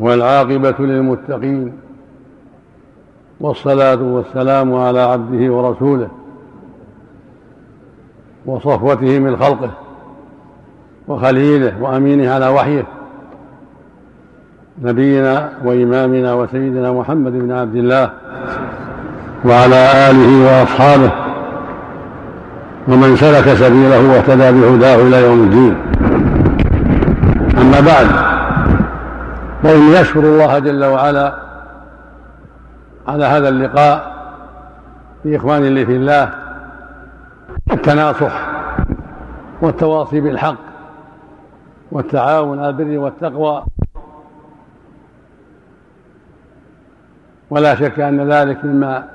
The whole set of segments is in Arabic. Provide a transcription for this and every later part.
والعاقبة للمتقين والصلاة والسلام على عبده ورسوله وصفوته من خلقه وخليله وأمينه على وحيه نبينا وإمامنا وسيدنا محمد بن عبد الله وعلى آله وأصحابه ومن سلك سبيله واهتدى بهداه إلى يوم الدين. أما بعد فإني أشكر الله جل وعلا على هذا اللقاء بإخواني لي في الله التناصح والتواصي بالحق والتعاون على البر والتقوى. ولا شك أن ذلك مما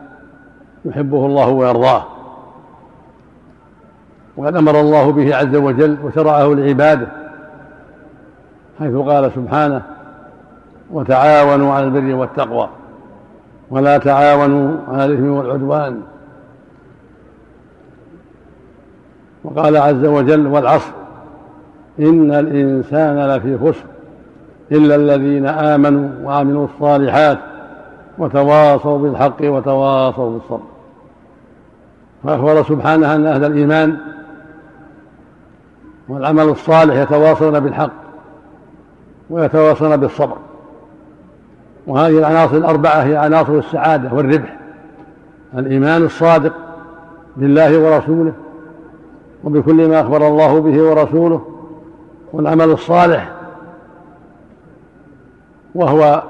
يحبه الله ويرضاه. وقد أمر الله به عز وجل وشرعه لعباده حيث قال سبحانه وتعاونوا على البر والتقوى. ولا تعاونوا على الإثم والعدوان. وقال عز وجل والعصر إن الإنسان لفي خسر إلا الذين آمنوا وعملوا الصالحات وتواصوا بالحق وتواصوا بالصبر. فأخبر سبحانه أن أهل الإيمان والعمل الصالح يتواصلون بالحق ويتواصلون بالصبر. وهذه العناصر الأربعة هي عناصر السعادة والربح. الإيمان الصادق بالله ورسوله وبكل ما أخبر الله به ورسوله والعمل الصالح وهو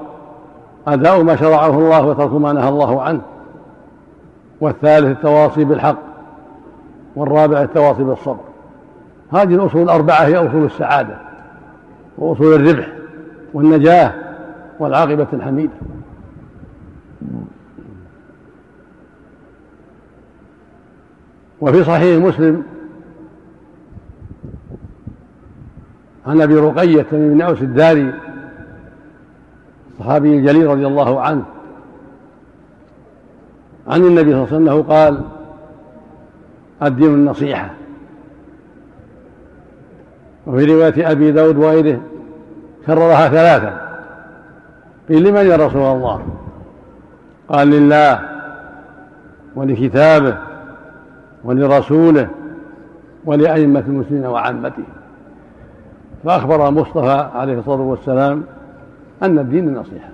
أداء ما شرعه الله وترك ما نهى الله عنه. والثالث التواصي بالحق والرابع التواصي بالصبر. هذه الأصول الأربعة هي أصول السعادة وأصول الربح والنجاة. والعاقبة الحميدة. وفي صحيح مسلم عن أبي رقية بن اوس الداري الصحابي الجليل رضي الله عنه عن النبي صلى الله عليه وسلم قال الدين النصيحة وفي رواية أبي داود وغيره كررها ثلاثا قيل لمن يا رسول الله؟ قال لله ولكتابه ولرسوله ولأئمة المسلمين وعامته. فأخبر المصطفى عليه الصلاة والسلام أن الدين النصيحة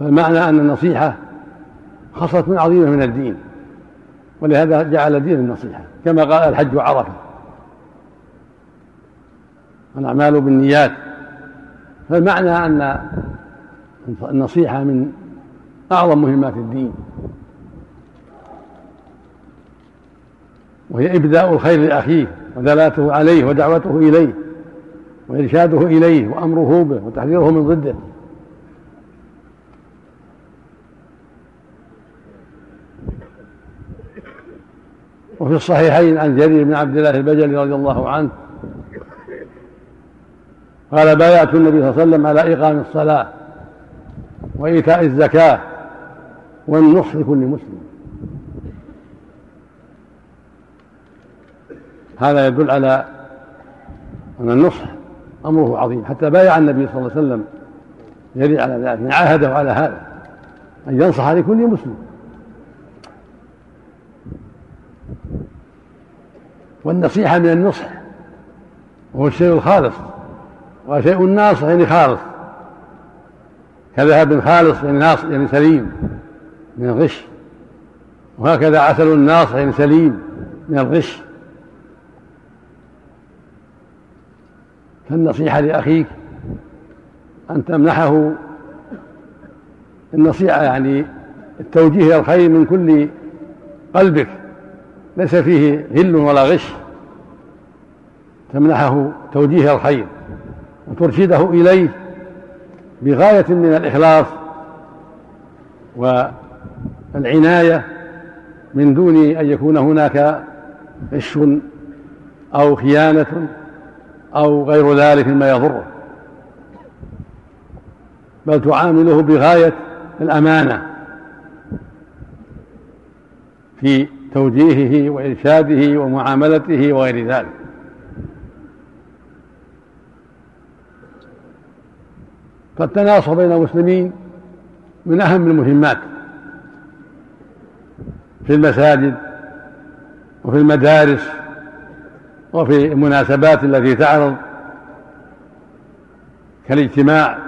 فالمعنى أن النصيحة خصلة عظيمة من الدين ولهذا جعل الدين النصيحة كما قال الحج عرفة. الأعمال بالنيات فالمعنى أن النصيحة من أعظم مهمات الدين وهي إبداء الخير لأخيه ودلاته عليه ودعوته إليه وإرشاده إليه وأمره به وتحذيره من ضده. وفي الصحيحين عن جرير بن عبد الله البجلي رضي الله عنه قال بايعت النبي صلى الله عليه وسلم على إقام الصلاة وإيتاء الزكاة والنصح لكل مسلم. هذا يدل على أن النصح أمره عظيم. حتى بايع النبي صلى الله عليه وسلم يري على ذلك يعني عاهده على هذا أن ينصح لكل مسلم. والنصيحة من النصح وهو الشيء الخالص. وشيء ناصح يعني خالص. كذهب خالص يعني ناصح يعني سليم من الغش. وهكذا عسل ناصح يعني سليم من الغش. فالنصيحة لأخيك أن تمنحه النصيحة يعني التوجيه إلى الخير من كل قلبك. ليس فيه هل ولا غش. تمنحه توجيه الخير. وترشده إليه بغاية من الإخلاص والعناية من دون أن يكون هناك غش أو خيانة أو غير ذلك مما يضره. بل تعامله بغاية الأمانة في توجيهه وإرشاده ومعاملته وغير ذلك. فالتناصر بين المسلمين من أهم المهمات في المساجد وفي المدارس وفي المناسبات التي تعرض كالاجتماع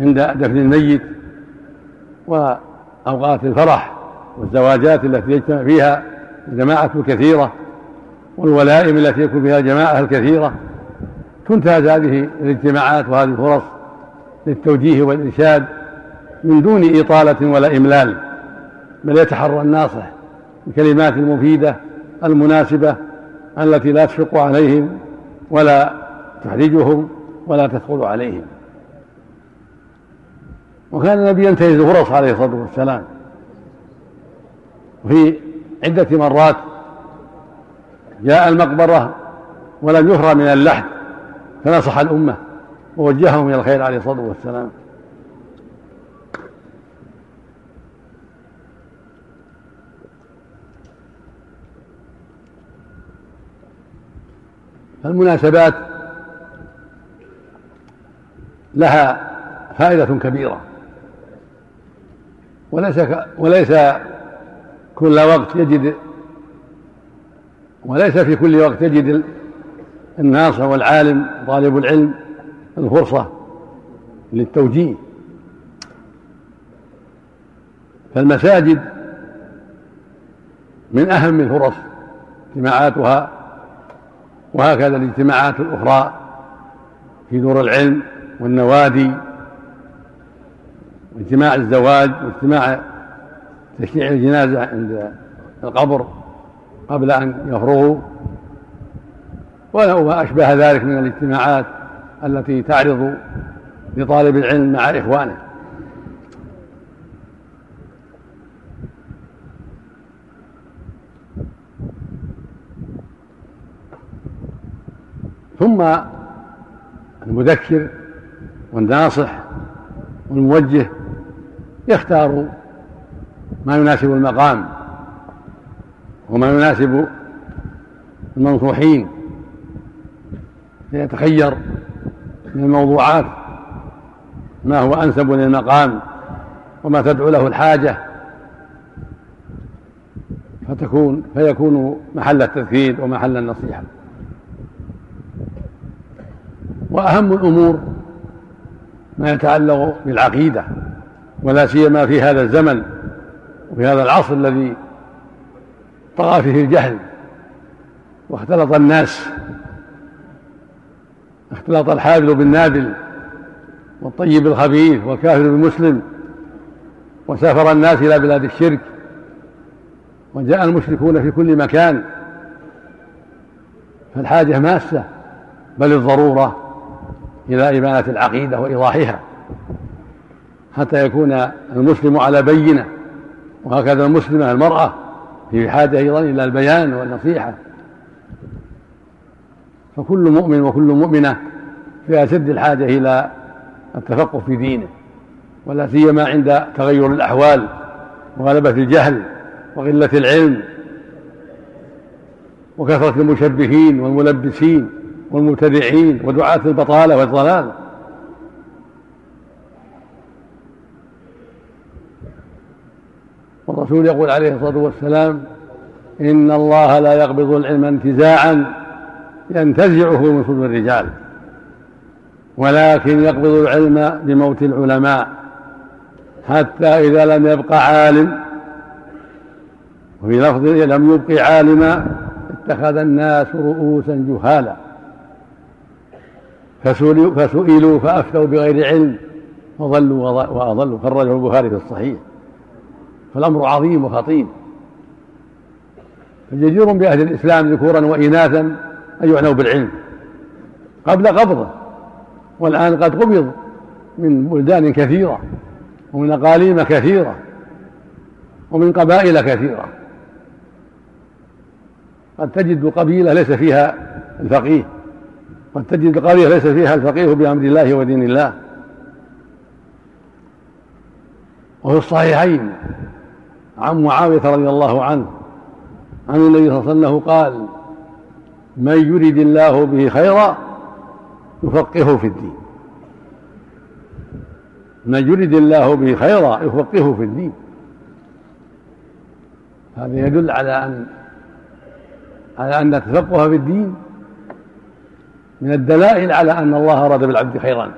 عند دفن الميت وأوقات الفرح والزواجات التي يجتمع فيها الجماعة الكثيرة والولائم التي يكون فيها الجماعة الكثيرة تنتهز هذه الاجتماعات وهذه الفرص للتوجيه والإرشاد من دون إطالة ولا إملال بل يتحرى الناصح الكلمات المفيدة المناسبة التي لا تشق عليهم ولا تحرجهم ولا تثقل عليهم. وكان النبي ينتهز فرص عليه الصلاة والسلام. وفي عدة مرات جاء المقبرة ولم يفرى من اللحد. فنصح الأمة ووجههم إلى الخير عليه الصلاة والسلام. فالمناسبات لها فائدة كبيرة. وليس وليس كل وقت يجد وليس في كل وقت يجد الناصح والعالم طالب العلم الفرصة للتوجيه. فالمساجد من أهم الفرص اجتماعاتها وهكذا الاجتماعات الأخرى في دور العلم والنوادي واجتماع الزواج واجتماع تشييع الجنازة عند القبر قبل أن يفرغوا. وما أشبه ذلك من الاجتماعات التي تعرض لطالب العلم مع إخوانه. ثم المذكر والناصح والموجه يختار ما يناسب المقام وما يناسب المنصوحين فيتخير من الموضوعات. ما هو أنسب للمقام وما تدعو له الحاجة. فتكون فيكون محل التذكير ومحل النصيحة. وأهم الأمور ما يتعلق بالعقيدة ولا سيما في هذا الزمن وفي هذا العصر الذي طغى فيه الجهل واختلط الناس اختلط الحابل بالنابل والطيب بالخبيث والكافر بالمسلم وسافر الناس إلى بلاد الشرك وجاء المشركون في كل مكان فالحاجة ماسة بل الضرورة إلى ابانه العقيدة وإيضاحها حتى يكون المسلم على بينة وهكذا المسلمة المرأة في حاجة أيضا إلى البيان والنصيحة. فكل مؤمن وكل مؤمنة في أشد الحاجة إلى التفقه في دينه ولا سيما عند تغير الأحوال وغلبة الجهل وقلة العلم وكثرة المشبهين والملبسين والمبتدعين ودعاة البطالة والضلال والرسول يقول عليه الصلاة والسلام إن الله لا يقبض العلم انتزاعا ينتزعه من صدور الرجال ولكن يقبض العلم بموت العلماء حتى إذا لم يبق عالم وفي لفظ لم يبق عالما اتخذ الناس رؤوسا جهالا. فسئلوا فأفتوا بغير علم وضلوا وأضلوا. خرجه البخاري في الصحيح. فالأمر عظيم وخطير. فجدير بأهل الإسلام ذكورا وإناثا أن يعنوا بالعلم. قبل قبضة والآن قد قبض من بلدان كثيرة ومن أقاليم كثيرة ومن قبائل كثيرة. قد تجد قبيلة ليس فيها الفقيه قد تجد قرية ليس فيها الفقيه بأمر الله ودين الله. وفي الصحيحين عن معاوية رضي الله عنه عن النبي صلى الله عليه وسلم قال من يرد الله به خيرا يفقهه في الدين. من يرد الله به خيرا يفقهه في الدين. هذا يدل على أن على أن التفقه في الدين من الدلائل على أن الله أراد بالعبد خيرا.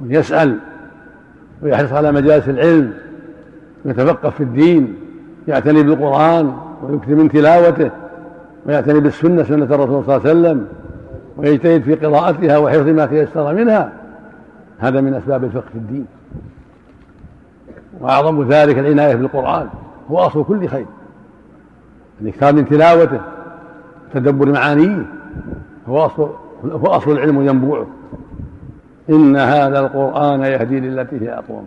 يسأل ويحرص على مجالس العلم ويتفقه في الدين يعتني بالقرآن ويكثر من تلاوته ويعتني بالسنة سنة الرسول صلى الله عليه وسلم ويجتهد في قراءتها وحفظ ما تيسر منها. هذا من أسباب الفقه في الدين. وأعظم ذلك العناية بالقرآن. هو أصل كل خير. الإكثار من تلاوته تدبر معانيه هو أصل هو أصل العلم وينبوعه إن هذا القرآن يهدي للتي هي أقوم.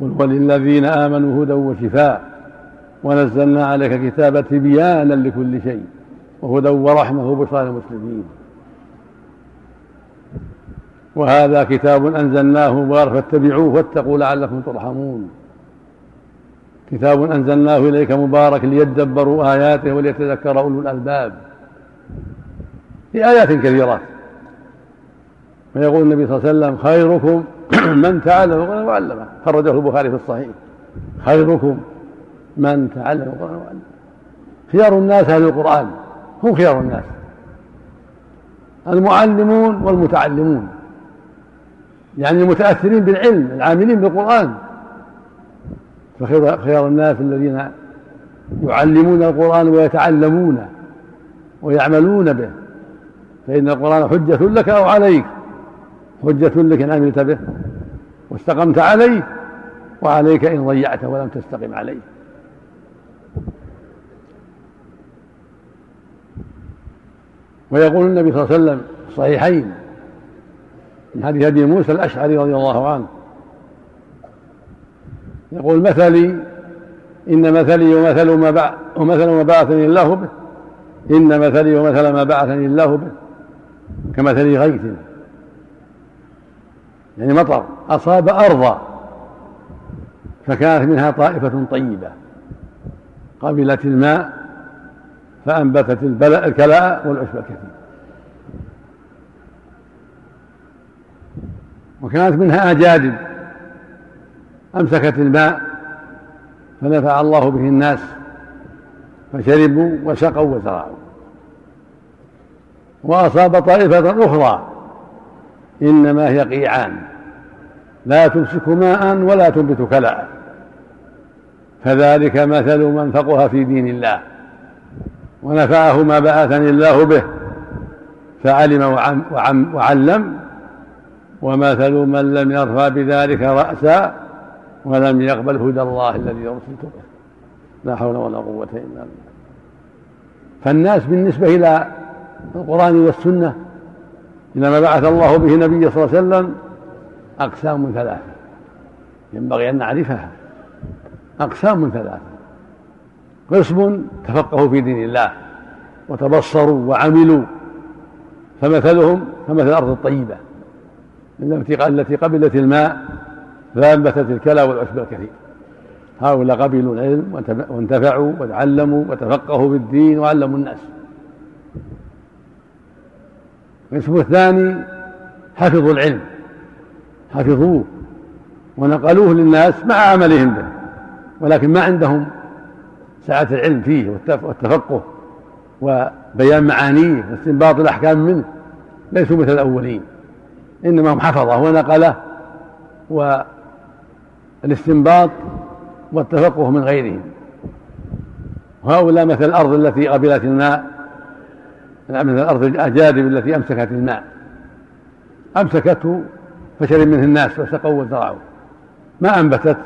قل وللذين آمنوا هدى وشفاء. ونزلنا عليك كتابا تبيانا لكل شيء. وهدى ورحمة وبشرى للمسلمين. وهذا كتاب أنزلناه مبارك فاتبعوه واتقوا لعلكم ترحمون. كتاب أنزلناه إليك مبارك ليدبروا آياته وليتذكر أولو الألباب. في آيات كثيرات ويقول النبي صلى الله عليه وسلم خيركم من تعلم القرآن وعلمه. خرجه البخاري في الصحيح. خيركم من تعلم القرآن وعلمه. خيار الناس أهل القرآن. هم خيار الناس. المعلمون والمتعلمون. يعني المتأثرين بالعلم العاملين بالقرآن. فخير خيار الناس الذين يعلمون القرآن ويتعلمونه ويعملون به. فإن القرآن حجة لك أو عليك. حجة لك إن عملت به. واستقمت عليه. وعليك إن ضيعته ولم تستقم عليه. ويقول النبي صلى الله عليه وسلم الصحيحين من حديث أبي موسى الأشعري رضي الله عنه. يقول مثلي إن مثلي ومثل ما ومثل ما بعثني الله به. إن مثلي ومثل ما بعثني الله به. كمثل غيث. يعني مطر. أصاب أرضا. فكانت منها طائفة طيبة. قبلت الماء. فأنبتت الكلاء والعشب الكثير. وكانت منها أجادب أمسكت الماء فنفع الله به الناس فشربوا وسقوا وزرعوا. وأصاب طائفة أخرى إنما هي قيعان لا تمسك ماء ولا تنبت كلاء. فذلك مثل من فقه في دين الله. ونفعه ما بعثني الله به فعلم وعم وعلم ومثل من لم يرفع بذلك رأسا ولم يقبل هدى الله الذي أرسلت به. لا حول ولا قوة إلا بالله. فالناس بالنسبة إلى القرآن والسنة إلى ما بعث الله به النبي صلى الله عليه وسلم أقسام ثلاثة. ينبغي أن نعرفها. أقسام ثلاثة. قسم تفقهوا في دين الله وتبصروا وعملوا فمثلهم كمثل الأرض الطيبة التي قبلت الماء فأنبتت الكلى والعشب الكثير. هؤلاء قبلوا العلم وانتفعوا وتعلموا وتفقهوا في الدين وعلموا الناس. القسم الثاني حفظوا العلم حفظوه ونقلوه للناس مع عملهم به ولكن ما عندهم سعة العلم فيه والتفقه وبيان معانيه واستنباط الأحكام منه ليسوا مثل الأولين إنما هم حفظه ونقله والاستنباط والتفقه من غيرهم. وهؤلاء مثل الأرض التي قبلت الماء مثل الأرض الأجادب التي أمسكت الماء. أمسكته فشرب منه الناس وسقوا وزرعوا. ما أنبتت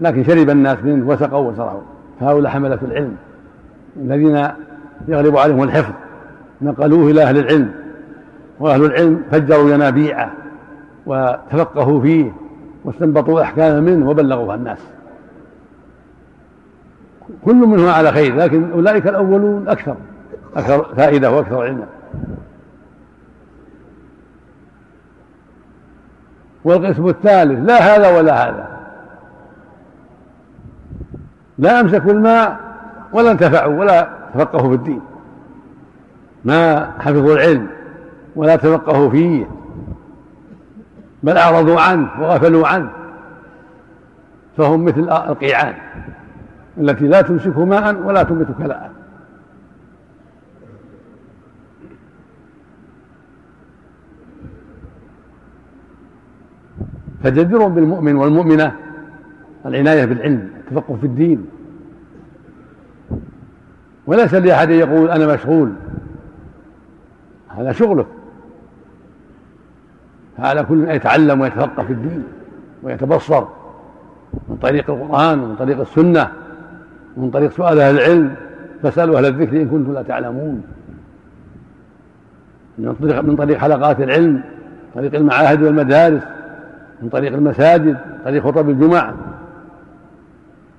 لكن شرب الناس منه وسقوا وزرعوا. فهؤلاء حملة العلم الذين يغلب عليهم الحفظ نقلوه إلى أهل العلم وأهل العلم فجروا ينابيعه وتفقهوا فيه واستنبطوا أحكام منه وبلغوها الناس. كل منهم على خير لكن أولئك الأولون أكثر أكثر فائدة وأكثر علما. والقسم الثالث لا هذا ولا هذا. لا أمسكوا الماء ولا انتفعوا ولا تفقهوا في الدين. ما حفظوا العلم ولا تفقهوا فيه بل أعرضوا عنه وغفلوا عنه فهم مثل القيعان التي لا تمسك ماء ولا تنبت كلاء. فجدير بالمؤمن والمؤمنة العناية بالعلم. التفقه في الدين. وليس لأحد يقول أنا مشغول. هذا شغله فعلى كل أن يتعلم ويتفقه في الدين ويتبصر من طريق القرآن ومن طريق السنة ومن طريق سؤال أهل العلم. فاسألوا أهل الذكر إن كنتم لا تعلمون. من طريق من طريق حلقات العلم طريق المعاهد والمدارس من طريق المساجد طريق خطب الجمع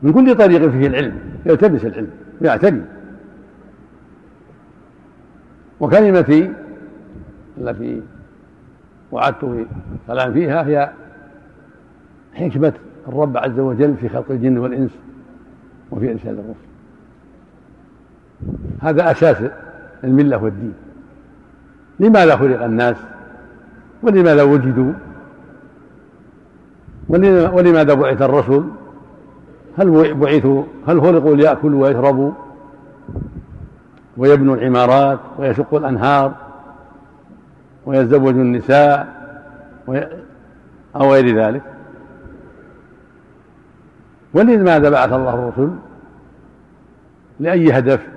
من كل طريق فيه العلم يلتبس العلم ويعتني وكلمتي التي وعدت في الكلام فيها هي حكمة الرب عز وجل في خلق الجن والإنس وفي إرسال الرسل. هذا أساس الملة والدين. لماذا خلق الناس ولماذا وجدوا ولماذا بعث الرسل هل بعثوا هل خلقوا ليأكلوا ويشربوا ويبنوا العمارات ويشقوا الأنهار ويتزوجوا النساء أو غير ذلك؟ ولماذا بعث الله الرسل؟ لأي هدف؟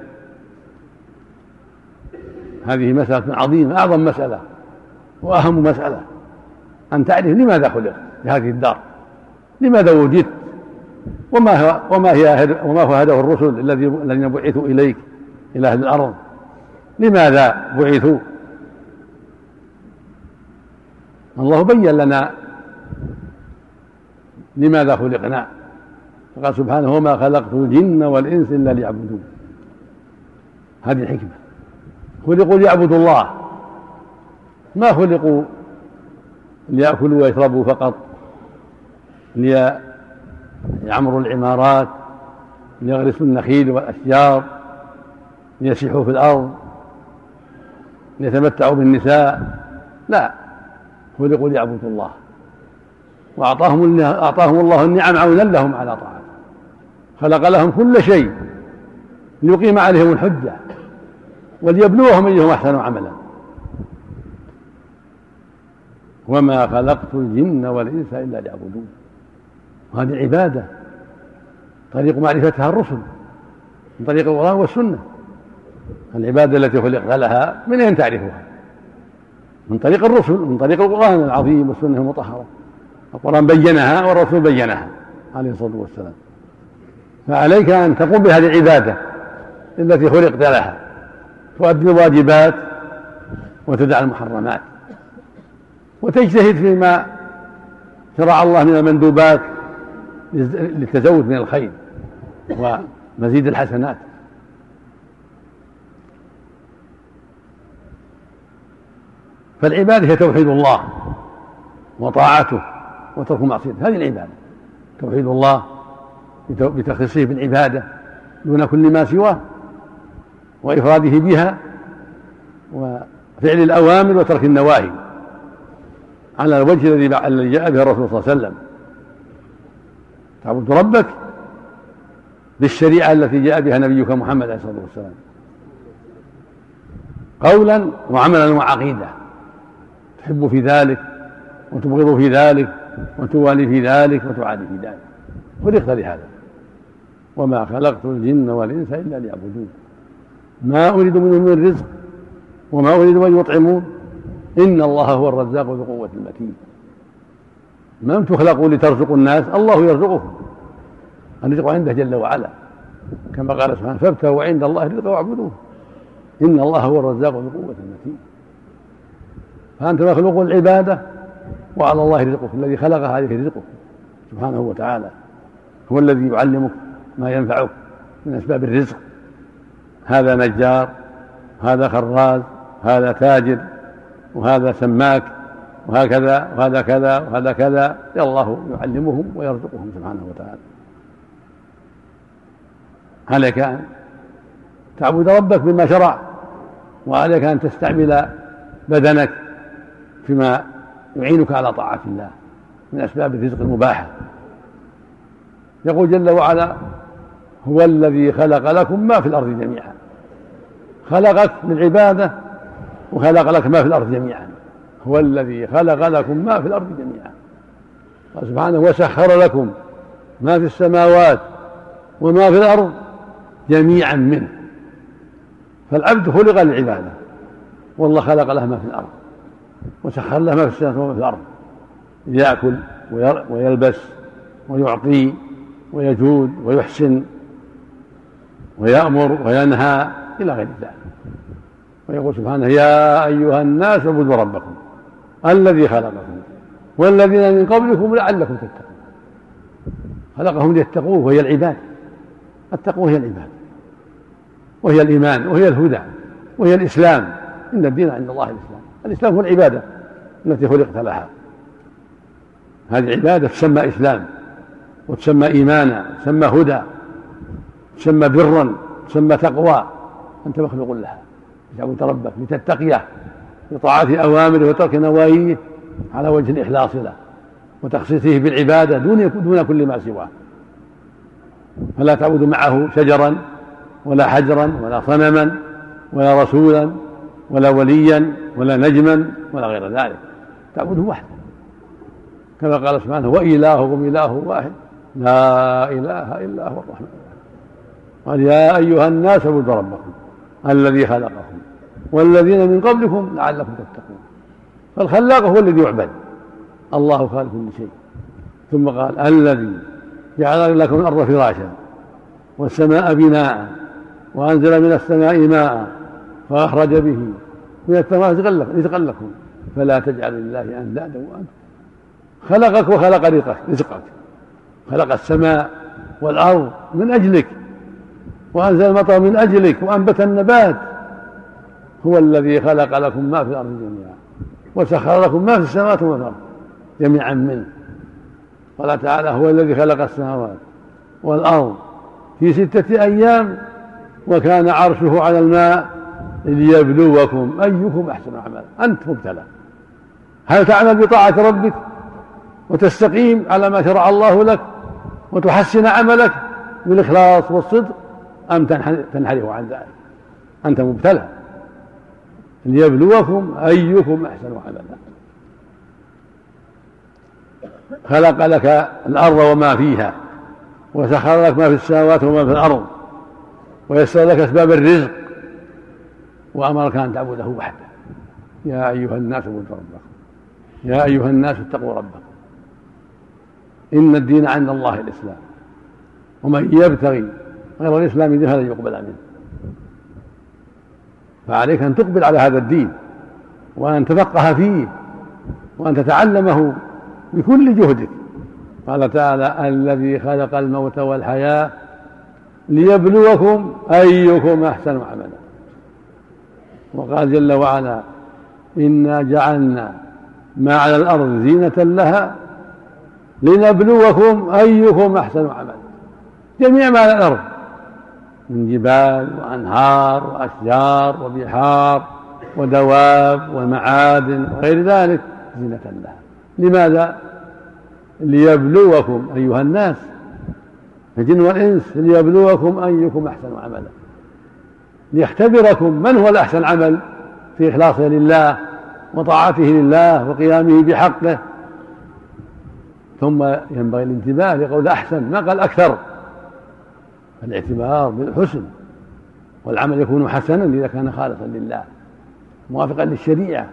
هذه مسألة عظيمة أعظم مسألة وأهم مسألة. أن تعرف لماذا خلقت لهذه الدار؟ لماذا وجدت؟ وما هو وما هي وما هو هدف الرسل الذي الذين بعثوا إليك إلى أهل الأرض؟ لماذا بعثوا؟ الله بين لنا لماذا خلقنا؟ فقال سبحانه وما خلقت الجن والإنس إلا ليعبدون. هذه الحكمة خلقوا ليعبدوا الله. ما خلقوا ليأكلوا ويشربوا فقط ليعمروا العمارات ليغرسوا النخيل والأشجار ليسيحوا في الأرض ليتمتعوا بالنساء. لا خلقوا ليعبدوا الله. وأعطاهم أعطاهم الله النعم عونا لهم على طاعته. خلق لهم كل شيء ليقيم عليهم الحجة وليبلوهم أيهم أحسن عملا. وما خلقت الجن والإنس إلا ليعبدون. وهذه عبادة. طريق معرفتها الرسل. من طريق القرآن والسنة. العبادة التي خلق لها من أين تعرفها؟ من طريق الرسل من طريق القرآن العظيم والسنة المطهرة. القرآن بينها والرسول بينها عليه الصلاة والسلام. فعليك أن تقوم بهذه العبادة التي خلقت لها. تؤدي الواجبات وتدع المحرمات. وتجتهد فيما شرع الله من المندوبات للتزود من الخير ومزيد الحسنات. فالعبادة هي توحيد الله وطاعته وترك معصيته. هذه العبادة. توحيد الله بتخصيصه بالعبادة دون كل ما سواه وإفراده بها وفعل الأوامر وترك النواهي على الوجه الذي الذي جاء به الرسول صلى الله عليه وسلم. تعبد ربك بالشريعة التي جاء بها نبيك محمد عليه الصلاة والسلام. قولا وعملا وعقيدة. تحب في ذلك وتبغض في ذلك وتوالي في ذلك وتعادي في ذلك. خلقت لهذا وما خلقت الجن والإنس إلا ليعبدون. ما أريد منهم من رزق وما أريد أن يطعمون. إن الله هو الرزاق ذو قوة المتين. ما تخلقوا لترزقوا الناس؟ الله يرزقكم. الرزق عنده جل وعلا. كما قال سبحانه فابتغوا عند الله الرزق واعبدوه. إن الله هو الرزاق ذو قوة المتين. فأنت مخلوق العبادة وعلى الله رزقك. الذي خلق هذه رزقك سبحانه وتعالى. هو الذي يعلمك ما ينفعك من أسباب الرزق. هذا نجار هذا خراز هذا تاجر وهذا سماك. وهكذا وهذا كذا وهذا كذا الله يعلمهم ويرزقهم سبحانه وتعالى. عليك أن تعبد ربك بما شرع وعليك أن تستعمل بدنك فيما يعينك على طاعة الله من أسباب الرزق المباحة. يقول جل وعلا هو الذي خلق لكم ما في الأرض جميعا. خلقك للعبادة وخلق لك ما في الأرض جميعا. هو الذي خلق لكم ما في الأرض جميعا. قال سبحانه وسخر لكم ما في السماوات وما في الأرض جميعا منه. فالعبد خلق للعبادة والله خلق له ما في الأرض وسخر له ما في السماوات وما في الأرض. يأكل ويلبس ويعطي ويجود ويحسن ويأمر وينهى إلى غير ذلك. ويقول سبحانه يا أيها الناس اعبدوا ربكم. الذي خلقكم والذين من قبلكم لعلكم تتقون. خلقهم ليتقوه وهي العباد. التقوى هي العباد وهي الإيمان وهي الهدى وهي الإسلام. إن الدين عند الله الإسلام. الإسلام هو العبادة التي خلقت لها. هذه عبادة تسمى إسلام وتسمى إيمانا تسمى هدى تسمى برا تسمى تقوى. أنت مخلوق لها. تعبد ربك لتتقيه بطاعة أوامره وترك نواهيه على وجه الإخلاص له وتخصيصه بالعبادة دون دون كل ما سواه. فلا تعبد معه شجرا ولا حجرا ولا صنما ولا رسولا ولا وليا ولا نجما ولا غير ذلك. تعبده وحده. كما قال سبحانه وإلهكم إله واحد. لا إله إلا هو الرحمن قال يا أيها الناس اعبدوا ربكم الذي خلقكم. والذين من قبلكم لعلكم تتقون. فالخلاق هو الذي يعبد. الله خالق كل شيء. ثم قال الذي جعل لكم الأرض فراشا والسماء بناء وأنزل من السماء ماء فأخرج به من الثمرات رزقا لكم فلا تجعل لله أندادا وأنتم خلقك وخلق رزقك رزقك. خلق السماء والأرض من أجلك وأنزل المطر من أجلك وأنبت النبات هو الذي خلق لكم ما في الأرض جميعا وسخر لكم ما في السماوات وما في الأرض جميعا منه. قال تعالى هو الذي خلق السماوات والأرض في ستة أيام وكان عرشه على الماء ليبلوكم أيكم أحسن عملا. أنت مبتلى. هل تعمل بطاعة ربك وتستقيم على ما شرع الله لك وتحسن عملك بالإخلاص والصدق أم تنحرف عن ذلك؟ أنت مبتلى. ليبلوكم أيكم أحسن عملا. خلق لك الأرض وما فيها وسخر لك ما في السماوات وما في الأرض ويسر لك أسباب الرزق وأمرك أن تعبده وحده. يا أيها الناس اعبدوا ربكم. يا أيها الناس اتقوا ربكم. إن الدين عند الله الإسلام. ومن يبتغي غير الإسلام دين فلن يقبل منه. فعليك أن تقبل على هذا الدين وأن تفقه فيه وأن تتعلمه بكل جهدك. قال تعالى الذي خلق الموت والحياة ليبلوكم أيكم أحسن عملا. وقال جل وعلا إنا جعلنا ما على الأرض زينة لها لنبلوكم أيكم أحسن عملا. جميع ما على الأرض. من جبال وأنهار وأشجار وبحار ودواب ومعادن وغير ذلك زينة لها. لماذا؟ ليبلوكم أيها الناس الجن والإنس ليبلوكم أيكم أحسن عملا. ليختبركم من هو الأحسن عمل في إخلاصه لله وطاعته لله وقيامه بحقه. ثم ينبغي الانتباه لقول أحسن ما قال أكثر. الاعتبار بالحسن والعمل يكون حسنا إذا كان خالصا لله موافقا للشريعة.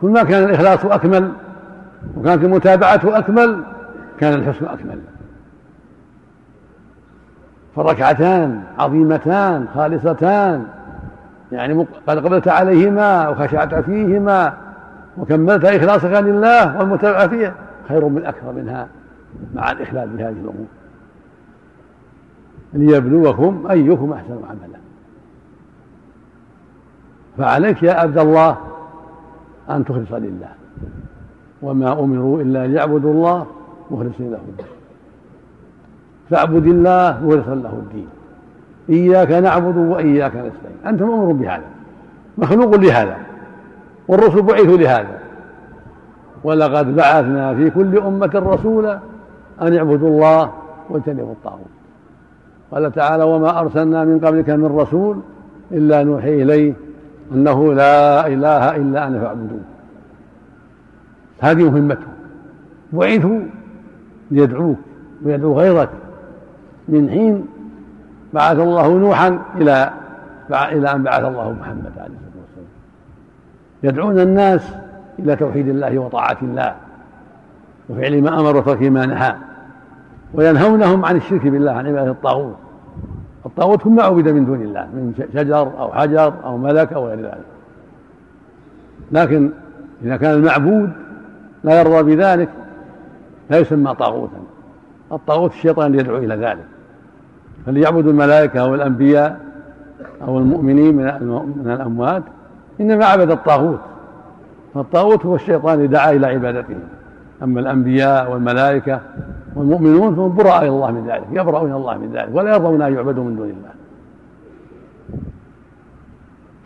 كل ما كان الإخلاص أكمل وكانت المتابعة أكمل كان الحسن أكمل. فركعتان عظيمتان خالصتان يعني قد قبلت عليهما وخشعت فيهما وكملت إخلاصك لله والمتابعة فيها خير من أكثر منها مع الإخلال بهذه الأمور. ليبلوكم أيكم أحسن عملا. فعليك يا عبد الله أن تخلص لله. وما أمروا إلا ليعبدوا الله مخلصين له الدين. فاعبد الله مخلصا له الدين. إياك نعبد وإياك نستعين. أنت مأمور بهذا. مخلوق لهذا. والرسل بعثوا لهذا. ولقد بعثنا في كل أمة رسولا أن اعبدوا الله واجتنبوا الطاغوت. قال تعالى وما أرسلنا من قبلك من رسول إلا نوحي إليه أنه لا إله إلا أنا فاعبدون. هذه مهمته بعثوا ليدعوك ويدعو غيرك. من حين بعث الله نوحا إلى إلى أن بعث الله محمد عليه الصلاة والسلام. يدعون الناس إلى توحيد الله وطاعة الله. وفعل ما أمر وترك ما نهى. وينهونهم عن الشرك بالله عن عبادة الطاغوت. الطاغوت كل ما عبد من دون الله من شجر أو حجر أو ملك أو غير ذلك. لكن إذا كان المعبود لا يرضى بذلك لا يسمى طاغوتا. الطاغوت الشيطان يدعو إلى ذلك. فليعبد الملائكة أو الأنبياء أو المؤمنين من الأموات إنما عبد الطاغوت. فالطاغوت هو الشيطان دعا إلى عبادتهم أما الأنبياء والملائكة والمؤمنون فهم براء إلى الله من ذلك يبرؤون الله من ذلك ولا يرضون أن يعبدوا من دون الله.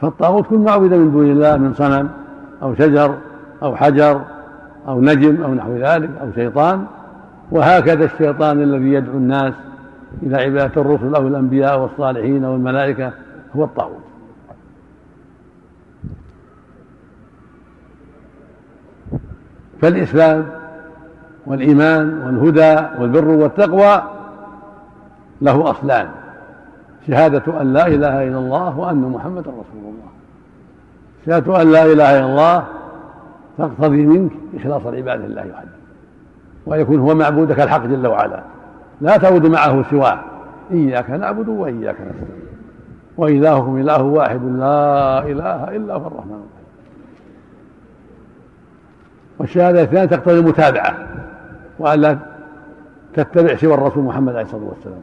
فالطاغوت كل ما عبد من دون الله من صنم أو شجر أو حجر أو نجم أو نحو ذلك أو شيطان وهكذا الشيطان الذي يدعو الناس إلى عبادة الرسل أو الأنبياء والصالحين أو الملائكة هو الطاغوت. فالإسلام والإيمان والهدى والبر والتقوى له أصلان شهادة أن لا إله إلا الله وأن محمدا رسول الله. شهادة أن لا إله إلا الله تقتضي منك إخلاص العبادة لله وحده. ويكون هو معبودك الحق جل وعلا. لا تعبد معه سواه. إياك نعبد وإياك نستعين. وإلهكم إله واحد لا إله إلا هو الرحمن الرحيم. والشهادة الثانية تقتضي المتابعة. وأن لا تتبع سوى الرسول محمد عليه الصلاة والسلام.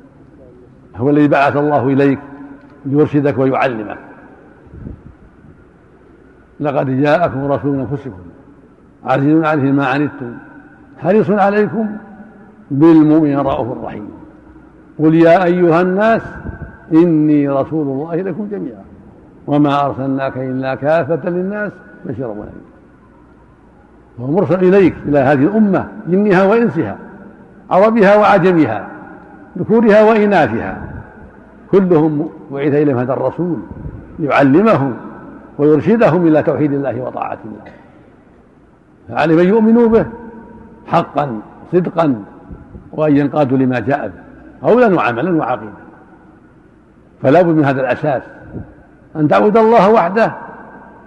هو الذي بعث الله إليك ليرشدك ويعلمك. لقد جاءكم رسول من أنفسكم عزيز عليه ما عنتم حريص عليكم بالمؤمن رؤوف رحيم. قل يا أيها الناس إني رسول الله إليكم جميعا وما أرسلناك إلا كافة للناس بشيرا ونذيرا وهو مرسل إليك إلى هذه الأمة جنها وإنسها عربها وعجمها ذكورها وإناثها. كلهم بعث إليهم هذا الرسول ليعلمهم ويرشدهم إلى توحيد الله وطاعة الله. فعليهم أن يؤمنوا به حقا صدقا وأن ينقادوا لما جاء به قولا وعملا وعقيدة فلا بد من هذا الأساس أن تعبد الله وحده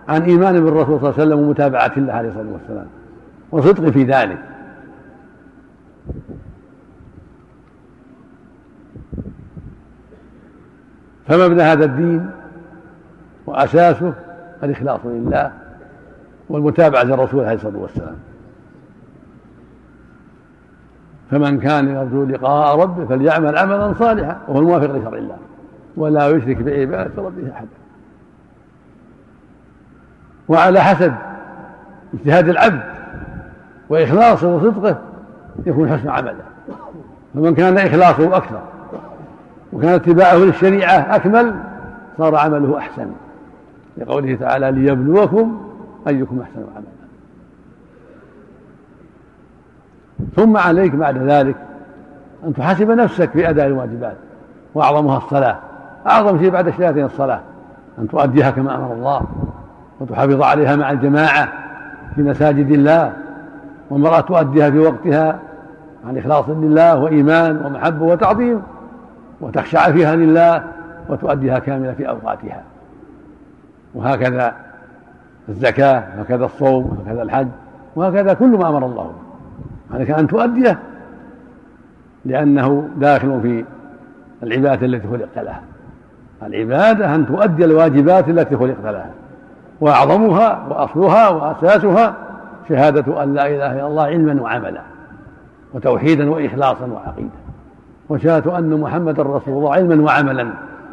عن إيمان بالرسول صلى الله عليه وسلم ومتابعة الله عليه الصلاة والسلام. وصدق في ذلك. فمبنى هذا الدين وأساسه الإخلاص لله والمتابعة للرسول عليه الصلاة والسلام. فمن كان يرجو لقاء ربه فليعمل عملا صالحا وهو الموافق لشرع الله. ولا يشرك بعبادة ربه أحدا. وعلى حسب اجتهاد العبد وإخلاصه وصدقه يكون حسن عمله. فمن كان إخلاصه أكثر وكان اتباعه للشريعة أكمل صار عمله أحسن. لقوله تعالى ليبلوكم أيكم أحسن عملا. ثم عليك بعد ذلك أن تحاسب نفسك في أداء الواجبات وأعظمها الصلاة. أعظم شيء بعد الشهادتين الصلاة أن تؤديها كما أمر الله. وتحافظ عليها مع الجماعة في مساجد الله والمرأة تؤديها في وقتها عن إخلاص لله وإيمان ومحبة وتعظيم وتخشع فيها لله وتؤديها كاملة في أوقاتها. وهكذا الزكاة وهكذا الصوم وهكذا الحج وهكذا كل ما أمر الله عليك أن تؤديه لأنه داخل في العبادة التي خلقت لها. العبادة أن تؤدي الواجبات التي خلقت لها. وأعظمها وأصلها وأساسها شهادة أن لا إله إلا الله علما وعملا وتوحيدا وإخلاصا وعقيدة وشهادة أن محمدا رسول الله علما وعملا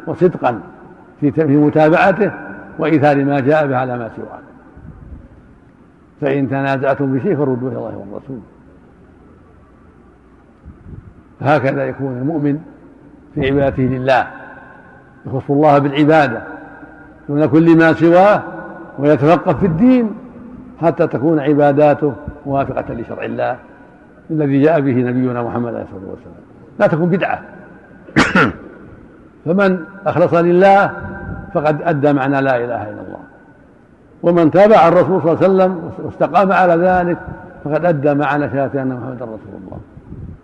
وصدقا في متابعته وإيثار ما جاء به على ما سواه. فإن تنازعتم بشيء فردوه إلى الله والرسول. هكذا يكون المؤمن في عبادته لله يخص الله بالعبادة دون كل ما سواه ويتفقه في الدين حتى تكون عباداته موافقة لشرع الله الذي جاء به نبينا محمد عليه الصلاة والسلام. لا تكون بدعة. فمن أخلص لله فقد أدى معنى لا إله إلا الله. ومن تابع الرسول صلى الله عليه وسلم واستقام على ذلك فقد أدى معنى شهادة أن محمدا رسول الله.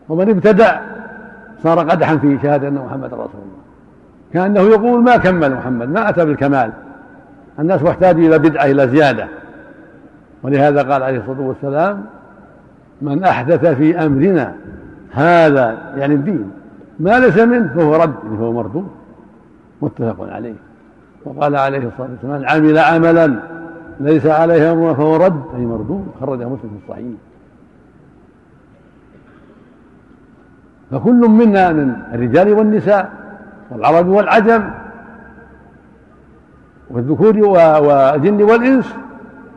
ومن ابتدع صار قدحا في شهادة أن محمدا رسول الله. كأنه يقول ما كمل محمد ما أتى بالكمال. الناس محتاج إلى بدعة إلى زيادة. ولهذا قال عليه الصلاة والسلام من أحدث في أمرنا هذا يعني الدين. ما ليس منه فهو رد يعني فهو مردود. متفق عليه. وقال عليه الصلاة والسلام من عمل عملا ليس عليه أمرنا فهو رد. أي مردود. خرجه مسلم في الصحيح. فكل منا من الرجال والنساء والعرب والعجم والذكور والجن والإنس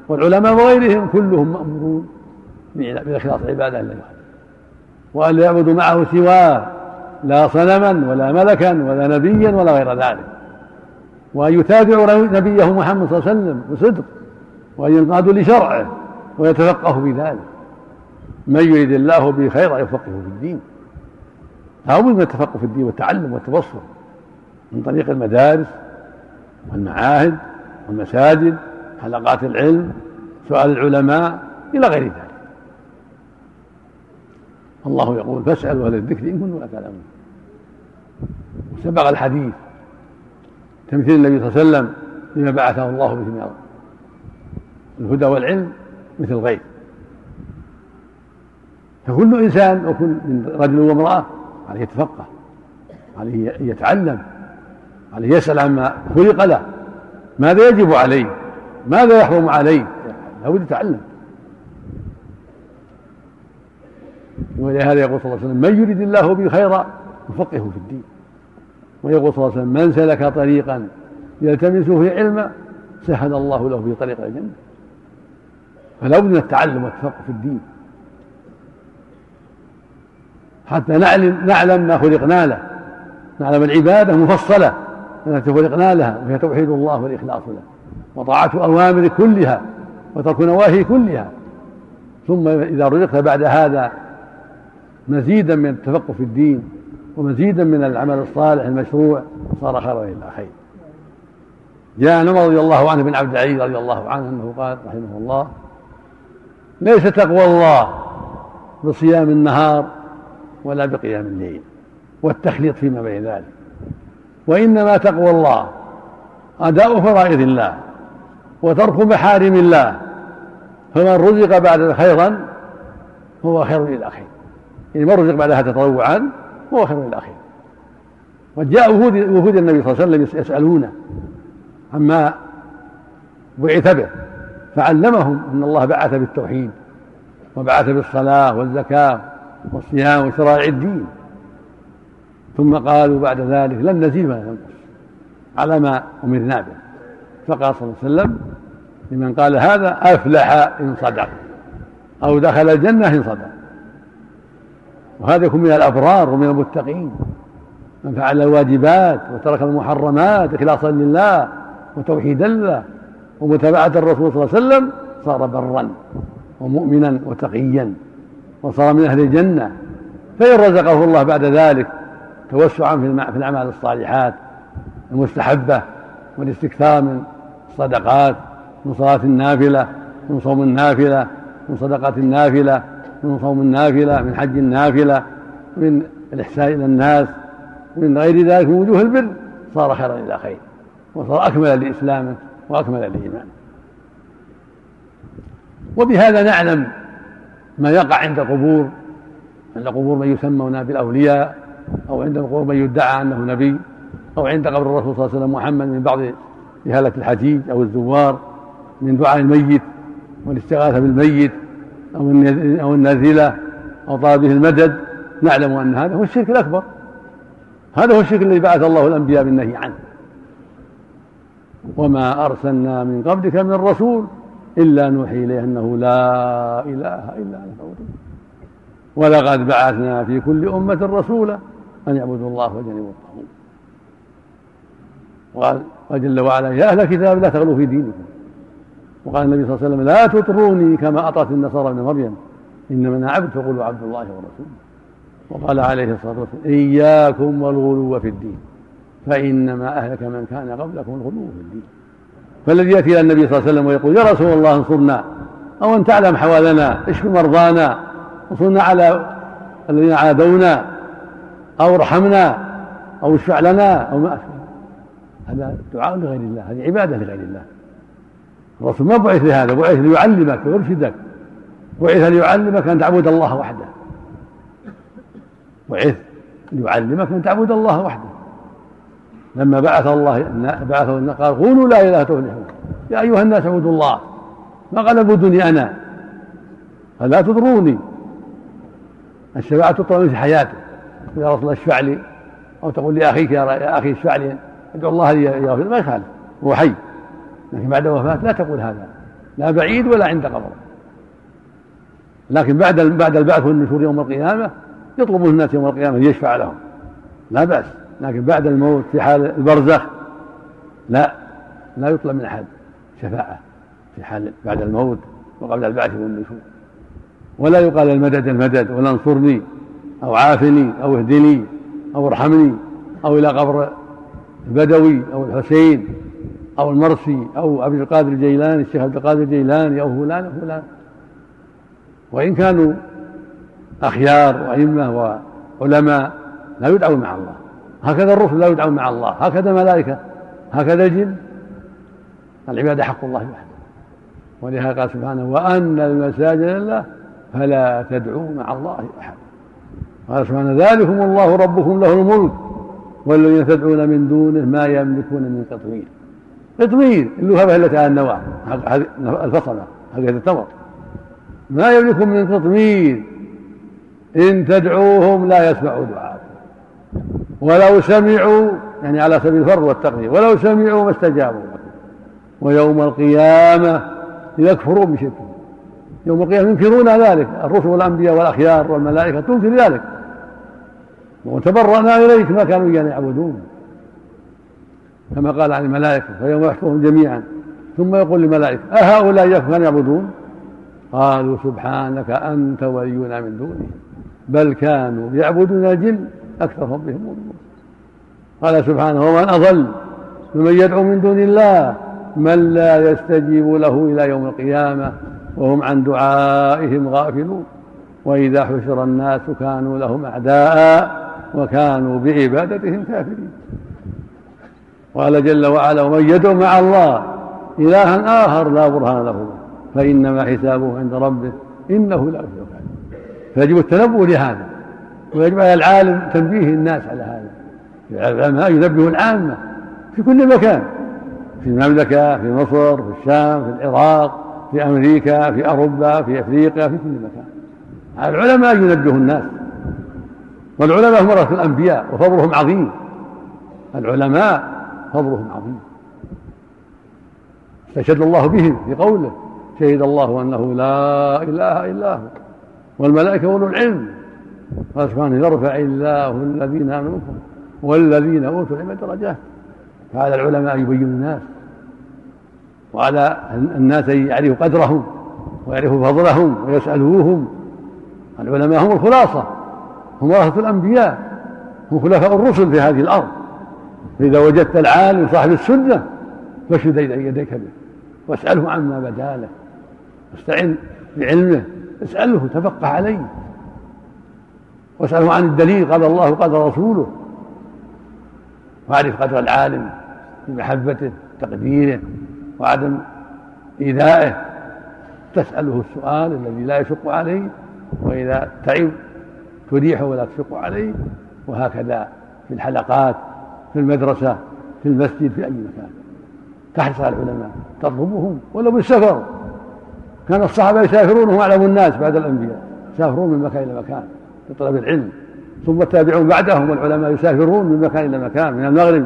والعلماء وغيرهم كلهم مأمورون بإخلاص عبادة لله وأن لا يعبدوا معه سواه لا صنما ولا ملكا ولا نبيا ولا غير ذلك. وأن يتابعوا نبيه محمد صلى الله عليه وسلم بصدق وأن ينقادوا لشرعه ويتفقهوا في ذلك. من يريد الله به خيرا يفقهه في الدين. لابد من التفقه في الدين والتعلم والتبصر من طريق المدارس والمعاهد والمساجد حلقات العلم سؤال العلماء إلى غير ذلك. الله يقول فاسألوا أهل الذكر إن كنتم لا تعلمون. وسبق الحديث تمثيل النبي صلى الله عليه وسلم لما بعثه الله به من الهدى والعلم مثل الغيب فكل إنسان وكل من رجل وامرأة عليه يتفقه عليه يتعلم عليه يسال عما خلق له. ماذا يجب عليه ماذا يحرم عليه لابد يتعلم. ولهذا يقول صلى الله عليه وسلم من يريد الله به خيرا يفقهه في الدين. ويقول صلى الله عليه وسلم من سلك طريقا يلتمس فيه علما سهل الله له في طريق الجنة. فلا بد من التعلم والتفقه في الدين. حتى نعلم نعلم ما خلقنا له. نعلم العبادة مفصلة. التي خلقنا لها وهي توحيد الله والإخلاص له وطاعة أوامر كلها وترك نواهي كلها. ثم إذا رزقت بعد هذا مزيدا من التفقه في الدين ومزيدا من العمل الصالح المشروع صار خيرا إلى خير. جاء عمر رضي الله عنه بن عبد العزيز رضي الله عنه أنه قال رحمه الله ليس تقوى الله بصيام النهار ولا بقيام الليل والتخليط فيما بين ذلك. وإنما تقوى الله أداء فرائض الله وترك محارم الله فمن رزق بعد خيرا فهو خير إلى خير يعني من رزق بعدها تطوعا فهو خير إلى خير وجاء وفود وفود النبي صلى الله عليه وسلم يسألونه عما بعث به فعلمهم أن الله بعث بالتوحيد وبعث بالصلاة والزكاة والصيام وشرائع الدين. ثم قالوا بعد ذلك لن نزيد ولا ننقص على ما أمرنا به. فقال صلى الله عليه وسلم لمن قال هذا أفلح إن صدق أو دخل الجنة إن صدق. وهذا يكون من الأبرار ومن المتقين. من فعل الواجبات وترك المحرمات إخلاصا لله وتوحيدا له ومتابعة الرسول صلى الله عليه وسلم صار برا ومؤمنا وتقيا وصار من أهل الجنة. فإن رزقه الله بعد ذلك توسعا في الأعمال الصالحات المستحبة والاستكثار من الصدقات من صلاة النافلة من صوم النافلة من صدقة النافلة من صوم النافلة من حج النافلة من الإحسان إلى الناس من غير ذلك من وجوه البر صار خيرا إلى خير وصار أكمل لإسلامه وأكمل الإيمان وبهذا نعلم ما يقع عند قبور عند قبور من يسمون بالأولياء أو عند قبور من يدعى أنه نبي أو عند قبر الرسول صلى الله عليه وسلم محمد من بعض جهالة الحجيج أو الزوار من دعاء الميت والاستغاثة بالميت أو أو النازلة أو طلبه المدد. نعلم أن هذا هو الشرك الأكبر. هذا هو الشرك الذي بعث الله الأنبياء بالنهي عنه. وما أرسلنا من قبلك من الرسول إلا نوحي إليه أنه لا إله إلا أنا ولقد بعثنا في كل أمة رسولا. أن يعبدوا الله وجنبوا الطاغوت. وقال جل وعلا يا أهل الكتاب لا تغلوا في دينكم. وقال النبي صلى الله عليه وسلم لا تطروني كما أطرت النصارى ابن مريم. إنما أنا عبد فقولوا عبد الله ورسوله. وقال عليه الصلاة والسلام إياكم والغلو في الدين. فإنما أهلك من كان قبلكم الغلو في الدين. فالذي يأتي إلى النبي صلى الله عليه وسلم ويقول يا رسول الله انصرنا. أو أن تعلم حوالنا اشف مرضانا. انصرنا على الذين عادونا. أو ارحمنا أو اشفع لنا أو ما أشبه هذا دعاء لغير الله هذه عبادة لغير الله. الرسول ما بعث لهذا بعث ليعلمك ويرشدك. بعث ليعلمك أن تعبد الله وحده. بعث ليعلمك أن تعبد الله وحده. لما بعث الله بعثه قال قولوا لا إله تفلحوا يا أيها الناس اعبدوا الله. ما قال اعبدوني أنا فلا تضروني. الشفاعة تطلب في حياته. يا رسول الله اشفع لي. أو تقول لأخيك يا أخي اشفع لي. ادعو الله لي يغفر ما يخالف. هو حي. لكن بعد وفاة لا تقول هذا. لا بعيد ولا عند قبره. لكن بعد بعد البعث والنشور يوم القيامة يطلب الناس يوم القيامة يشفع لهم. لا بأس. لكن بعد الموت في حال البرزخ لا. لا يطلب من أحد شفاعة في حال بعد الموت وقبل البعث والنشور. ولا يقال المدد المدد ولا انصرني. أو عافني أو اهدني أو ارحمني أو إلى قبر البدوي أو الحسين أو المرسي أو عبد القادر الجيلاني الشيخ عبد القادر الجيلاني أو فلان أو فلان. وإن كانوا أخيار وأئمة وعلماء لا يدعون مع الله. هكذا الرسل لا يدعون مع الله. هكذا ملائكة هكذا الجن. العبادة حق الله وحده. ولهذا قال سبحانه وأن المساجد لله فلا تدعوا مع الله أحد. قال سبحانه ذلكم الله ربكم له الملك والذين تدعون من دونه ما يملكون من قطمير قطمير اللهبة التي على النواة الفصلة هكذا التمر. ما يملكون من قطمير إن تدعوهم لا يسمعوا دعاءكم. ولو سمعوا يعني على سبيل الفر والتقدير ولو سمعوا ما استجابوا لكم. ويوم القيامة يكفرون بشركهم. يوم القيامة ينكرون ذلك. الرسل والأنبياء والأخيار والملائكة تنكر ذلك. وتبرأنا إليك ما كانوا إيانا يعبدون. كما قال عن الملائكة فيوم يحشرهم جميعا. ثم يقول للملائكة أهؤلاء كانوا يعبدون؟ قالوا سبحانك أنت ولينا من دونهم بل كانوا يعبدون الجن أكثرهم بهم مؤمنون. قال سبحانه ومن أضل ممن يدعو من دون الله من لا يستجيب له إلى يوم القيامة. وهم عن دعائهم غافلون. وإذا حشر الناس كانوا لهم أعداء وكانوا بعبادتهم كافرين. قال جل وعلا ومن يدعو مع الله إلها آخر لا برهان له فإنما حسابه عند ربه إنه لا يفلح. فيجب التنبؤ لهذا ويجب على العالم تنبيه الناس على هذا. العلماء ينبه العامة في كل مكان في المملكة في مصر في الشام في العراق. في أمريكا في أوروبا في أفريقيا في كل مكان. العلماء ينبه الناس. والعلماء هم ورثة الأنبياء وفضلهم عظيم. العلماء فضلهم عظيم. استشهد الله بهم في قوله شهد الله أنه لا إله إلا هو والملائكة أولو العلم قال سبحانه يرفع الله الذين آمنوا والذين أوتوا العلم درجات. فعلى العلماء أن يبينوا الناس. وعلى الناس أن يعرفوا قدرهم ويعرفوا فضلهم ويسألوهم. العلماء هم الخلاصة هم ورثة الأنبياء هم خلفاء الرسل في هذه الأرض. فإذا وجدت العالم صاحب السنة فاشهد يديك به واسأله عما بدا له. واستعن بعلمه اسأله تفقه عليه. واسأله عن الدليل قال الله قال رسوله. واعرف قدر العالم بمحبته تقديره. وعدم إيذائه تسأله السؤال الذي لا يشق عليه وإذا تعب تريحه ولا تشق عليه وهكذا في الحلقات في المدرسة في المسجد في أي مكان. تحرص على العلماء تطلبهم ولو بالسفر. كان الصحابة يسافرون وهم أعلم الناس بعد الأنبياء يسافرون من مكان إلى مكان لطلب العلم. ثم التابعون بعدهم والعلماء يسافرون من مكان إلى مكان من المغرب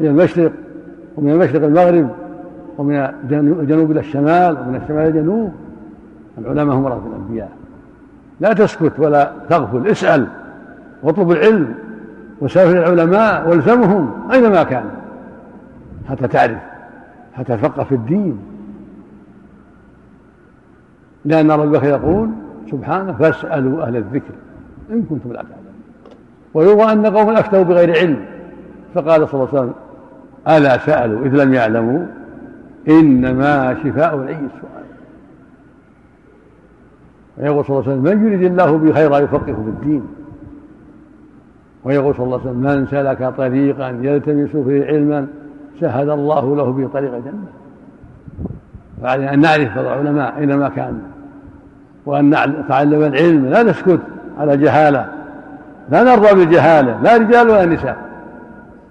إلى المشرق ومن المشرق المغرب. ومن الجنوب إلى الشمال ومن الشمال إلى الجنوب العلماء هم ورثة الأنبياء. لا تسكت ولا تغفل اسأل واطلب العلم وسافر العلماء والزمهم أينما كان. حتى تعرف حتى تفقه في الدين. لأن ربك يقول سبحانه فاسألوا أهل الذكر إن كنتم لا تعلمون. ويروى أن قوما أفتوا بغير علم. فقال صلى الله عليه وسلم ألا سألوا إذ لم يعلموا؟ إنما شفاء العي السؤال. ويقول صلى الله عليه وسلم من يريد الله به خيرا يفقهه في الدين. ويقول صلى الله عليه وسلم من سلك طريقا يلتمس فيه علما سهل الله له به طريق الجنة. فعلينا أن نعرف العلماء أينما كان وأن نتعلم العلم لا نسكت على جهالة لا نرضى بالجهالة لا رجال ولا نساء.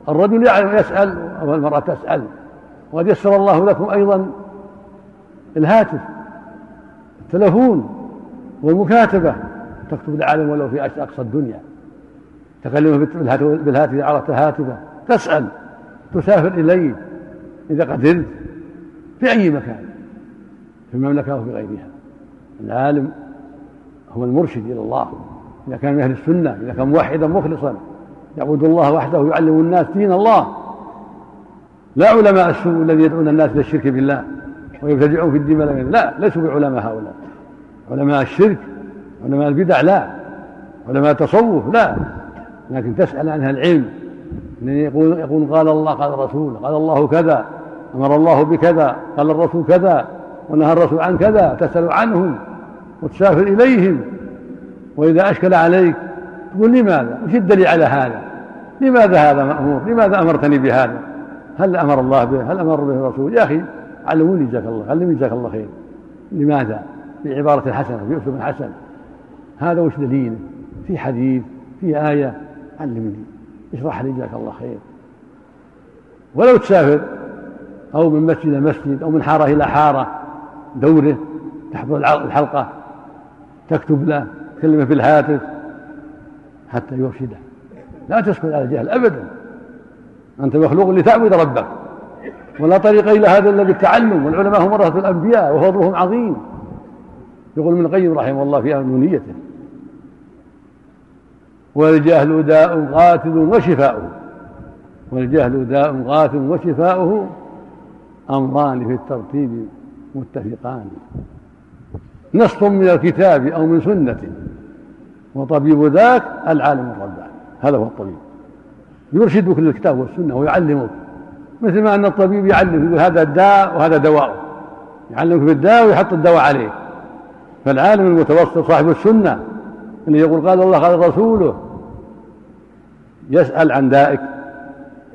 الرجل يعلم يسأل والمرأة تسأل. وقد يسر الله لكم أيضا الهاتف التلفون والمكاتبة. تكتب العالم ولو في أقصى الدنيا. تكلمه بالهاتف إذا عرفت هاتفه. تسأل. تسافر إليه. إذا قدرت. في أي مكان. في المملكة أو في غيرها. العالم هو المرشد إلى الله. إذا كان من أهل السنة إذا كان موحدا مخلصا. يعبد الله وحده يعلم الناس دين الله. لا علماء السوء الذين يدعون الناس إلى الشرك بالله ويبتدعون في الدين لا ليسوا بعلماء هؤلاء علماء الشرك علماء البدع لا علماء التصوف لا لكن تسأل عنها العلم يقول يقول قال الله قال الرسول قال الله كذا أمر الله بكذا قال الرسول كذا ونهى الرسول عن كذا تسأل عنهم وتسافر إليهم وإذا أشكل عليك تقول لماذا؟ وش الدليل على هذا؟ لماذا هذا مأمور؟ لماذا أمرتني بهذا؟ هل أمر الله به؟ هل أمر به الرسول؟ يا أخي علموني جزاك الله علمني جزاك الله خير لماذا؟ بعبارة حسنة بأسلوب حسن هذا وش دليل؟ في حديث في آية علمني اشرح لي جزاك الله خير ولو تسافر أو من مسجد إلى مسجد أو من حارة إلى حارة دوره تحضر الحلقة تكتب له تكلمه في الهاتف حتى يرشده لا تسكت على الجهل أبدا أنت مخلوق لتعبد ربك. ولا طريق إلى هذا إلا بالتعلم والعلماء هم ورثة الأنبياء وفضلهم عظيم. يقول ابن القيم رحمه الله في نونيته والجهل داء قاتل وشفاؤه والجهل داء قاتل وشفاؤه أمران في الترتيب متفقان. نص من الكتاب أو من سنة وطبيب ذاك العالم الرباني. هذا هو الطبيب. يرشدك للكتاب والسنة ويعلمك مثل ما أن الطبيب يعلم يقول هذا الداء وهذا دواء يعلمك بالداء ويحط الدواء عليه. فالعالم المتوسط صاحب السنة اللي يقول قال الله قال رسوله يسأل عن دائك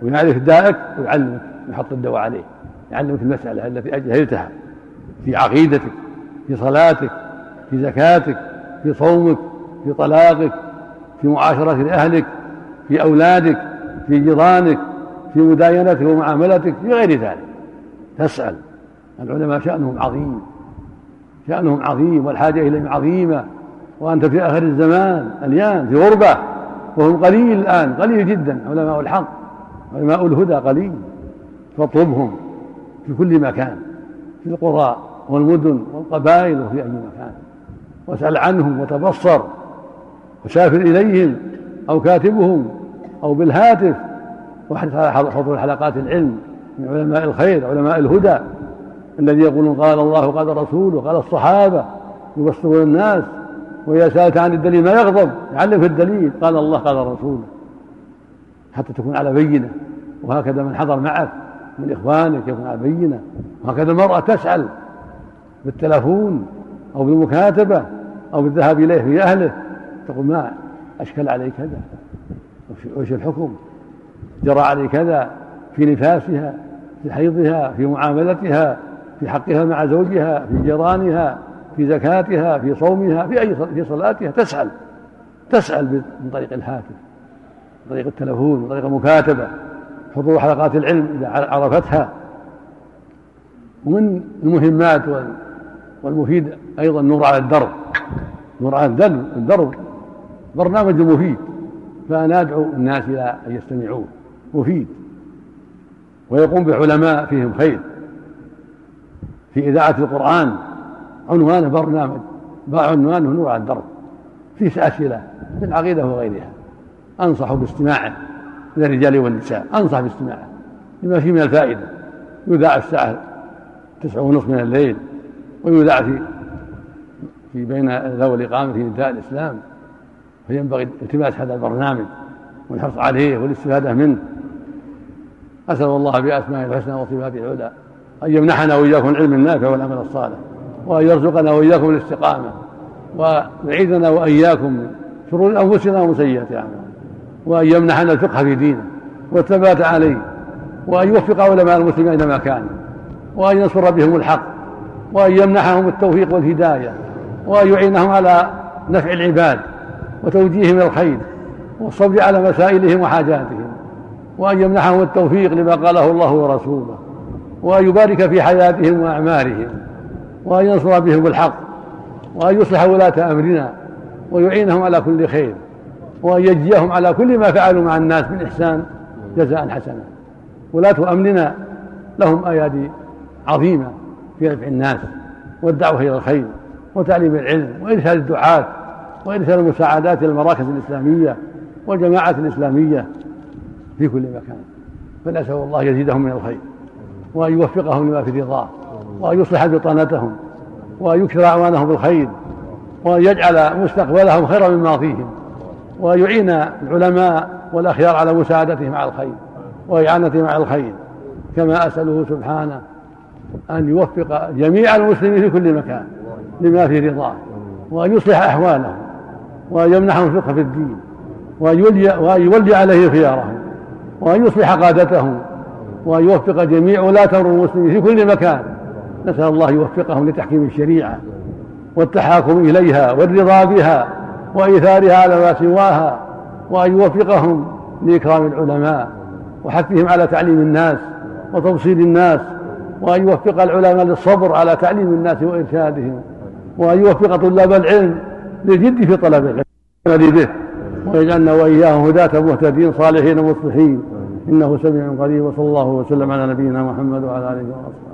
ويعرف دائك ويعلمك يحط الدواء عليه يعلمك المسألة التي أجهلتها في عقيدتك في صلاتك في زكاتك في صومك في طلاقك في معاشرة أهلك في أولادك. في جيرانك في مداينتك ومعاملتك في غير ذلك. تسأل. العلماء شأنهم عظيم. شأنهم عظيم والحاجة إليهم عظيمة. وأنت في آخر الزمان الآن في غربة وهم قليل الآن قليل جدا علماء الحق علماء الهدى قليل. فاطلبهم في كل مكان في القرى والمدن والقبائل وفي أي مكان. واسأل عنهم وتبصر وسافر إليهم أو كاتبهم. أو بالهاتف. واحرص على حضور حلقات العلم من علماء الخير علماء الهدى الذي يقولون قال الله قال رسوله قال الصحابة يبصرون الناس وإذا سألت عن الدليل ما يغضب؟ يعلم في الدليل قال الله قال رسوله حتى تكون على بينة. وهكذا من حضر معك من إخوانك يكون على بينة. وهكذا المرأة تسأل بالتلفون أو بالمكاتبة أو بالذهاب إليه في أهله تقول ما أشكل علي كذا وش الحكم؟ جرى علي كذا في نفاسها في حيضها في معاملتها في حقها مع زوجها في جيرانها في زكاتها في صومها في أي في صلاتها. تسأل تسأل من طريق الهاتف من طريق التلفون من طريق المكاتبة حضور حلقات العلم إذا عرفتها. ومن المهمات والمفيد أيضا نور على الدرب. نور على الدرب الدرب برنامج مفيد. فأنا أدعو الناس إلى أن يستمعوه مفيد ويقوم بعلماء فيهم خير. في إذاعة القرآن. عنوانه برنامج. عنوانه نور على الدرب. فيه أسئلة. في العقيدة وغيرها. أنصح باستماعه. للرجال والنساء. أنصح باستماعه. لما فيه من الفائدة. يذاع الساعة تسعة ونصف من الليل. ويذاع في في بين ذوي الإقامة في نداء الإسلام. فينبغي التماس هذا البرنامج والحرص عليه والاستفادة منه. أسأل الله بأسمائه الحسنى وصفاته العلى أن يمنحنا وإياكم العلم النافع والعمل الصالح وأن يرزقنا وإياكم الاستقامة ويعيذنا وإياكم من شرور أنفسنا وسيئات أعمالنا وأن يمنحنا الفقه في دينه والثبات عليه وأن يوفق علماء المسلمين أينما كانوا وأن ينصر بهم الحق وأن يمنحهم التوفيق والهداية وأن يعينهم على نفع العباد. وتوجيههم إلى الخير والصبر على مسائلهم وحاجاتهم وأن يمنحهم التوفيق لما قاله الله ورسوله وأن يبارك في حياتهم وأعمالهم وأن ينصر بهم الحق وأن يصلح ولاة أمرنا ويعينهم على كل خير وأن يجزيهم على كل ما فعلوا مع الناس من إحسان جزاء حسنا. ولاة أمرنا لهم أيادي عظيمة في نفع الناس والدعوة إلى الخير وتعليم العلم وإرسال الدعاة وإرسال المساعدات إلى المراكز الإسلامية والجماعات الإسلامية في كل مكان فنسأل الله يزيدهم من الخير وأن يوفقهم لما في رضاه وأن يصلح بطانتهم وأن يكثر أعوانهم بالخير وأن يجعل مستقبلهم خيرا من ماضيهم وأن يعين العلماء والأخيار على مساعدتهم على الخير وإعانتهم على الخير. كما أسأله سبحانه أن يوفق جميع المسلمين في كل مكان لما في رضاه وأن يصلح أحوالهم وأن يمنحهم الفقه في الدين وأن يولي, وأن يولي عليه خيارهم وأن يصلح قادتهم وأن يوفق جميع ولاة أمر المسلمين في كل مكان. نسأل الله يوفقهم لتحكيم الشريعة والتحاكم إليها والرضا بها وإيثارها على ما سواها وأن يوفقهم لإكرام العلماء وحثهم على تعليم الناس وتوصيل الناس وأن يوفق العلماء للصبر على تعليم الناس وإرشادهم وأن يوفق طلاب العلم للجد في طلب العلم. به. ويجعلنا وإياهم هداة مهتدين صالحين مصلحين. إنه سميع قريب وصلى الله وسلم على نبينا محمد وعلى آله وأصحابه